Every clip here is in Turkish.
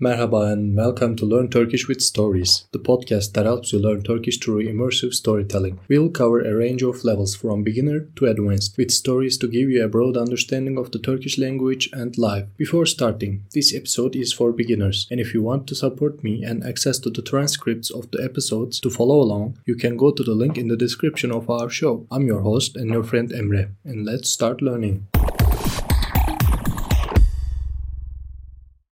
Merhaba and welcome to Learn Turkish with Stories, the podcast that helps you learn Turkish through immersive storytelling. We will cover a range of levels from beginner to advanced, with stories to give you a broad understanding of the Turkish language and life. Before starting, this episode is for beginners, and if you want to support me and access to the transcripts of the episodes to follow along, you can go to the link in the description of our show. I'm your host and your friend Emre, and let's start learning.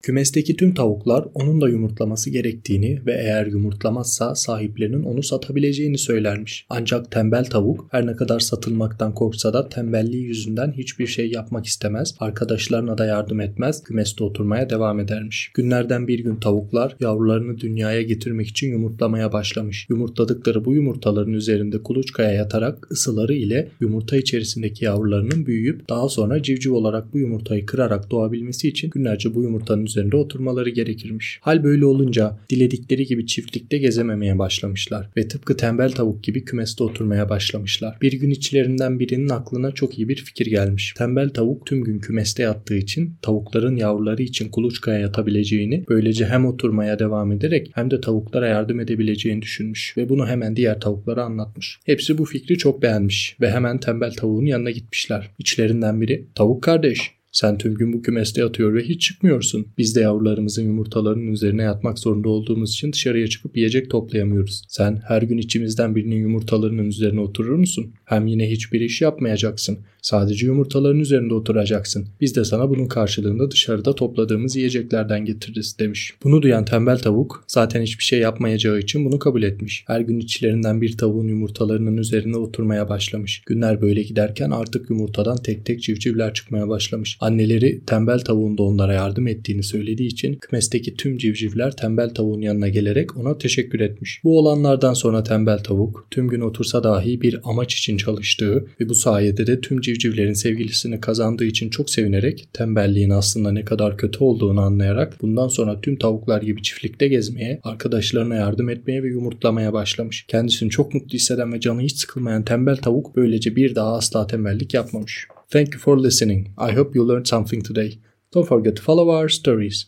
Kümesteki tüm tavuklar onun da yumurtlaması gerektiğini ve eğer yumurtlamazsa sahiplerinin onu satabileceğini söylermiş. Ancak tembel tavuk her ne kadar satılmaktan korksa da tembelliği yüzünden hiçbir şey yapmak istemez, arkadaşlarına da yardım etmez, kümeste oturmaya devam edermiş. Günlerden bir gün tavuklar yavrularını dünyaya getirmek için yumurtlamaya başlamış. Yumurtladıkları bu yumurtaların üzerinde kuluçkaya yatarak ısıları ile yumurta içerisindeki yavrularının büyüyüp daha sonra civciv olarak bu yumurtayı kırarak doğabilmesi için günlerce bu yumurtanın üzerinde oturmaları gerekirmiş. Hal böyle olunca diledikleri gibi çiftlikte gezememeye başlamışlar ve tıpkı tembel tavuk gibi kümeste oturmaya başlamışlar. Bir gün içlerinden birinin aklına çok iyi bir fikir gelmiş. Tembel tavuk tüm gün kümeste yattığı için tavukların yavruları için kuluçkaya yatabileceğini, böylece hem oturmaya devam ederek hem de tavuklara yardım edebileceğini düşünmüş ve bunu hemen diğer tavuklara anlatmış. Hepsi bu fikri çok beğenmiş ve hemen tembel tavuğun yanına gitmişler. İçlerinden biri, "Tavuk kardeş, sen tüm gün bu kümeste yatıyor ve hiç çıkmıyorsun. Biz de yavrularımızın yumurtalarının üzerine yatmak zorunda olduğumuz için dışarıya çıkıp yiyecek toplayamıyoruz. Sen her gün içimizden birinin yumurtalarının üzerine oturur musun? Hem yine hiçbir iş yapmayacaksın. Sadece yumurtaların üzerinde oturacaksın. Biz de sana bunun karşılığında dışarıda topladığımız yiyeceklerden getiririz demiş. Bunu duyan tembel tavuk zaten hiçbir şey yapmayacağı için bunu kabul etmiş. Her gün içlerinden bir tavuğun yumurtalarının üzerine oturmaya başlamış. Günler böyle giderken artık yumurtadan tek tek civcivler çıkmaya başlamış. Anneleri tembel tavuğun da onlara yardım ettiğini söylediği için kümesteki tüm civcivler tembel tavuğun yanına gelerek ona teşekkür etmiş. Bu olanlardan sonra tembel tavuk tüm gün otursa dahi bir amaç için çalıştığı ve bu sayede de tüm civcivlerin sevgilisini kazandığı için çok sevinerek tembelliğin aslında ne kadar kötü olduğunu anlayarak bundan sonra tüm tavuklar gibi çiftlikte gezmeye, arkadaşlarına yardım etmeye ve yumurtlamaya başlamış. Kendisini çok mutlu hisseden ve canı hiç sıkılmayan tembel tavuk böylece bir daha asla tembellik yapmamış. Thank you for listening. I hope you learned something today. Don't forget to follow our stories.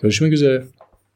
Görüşmek üzere.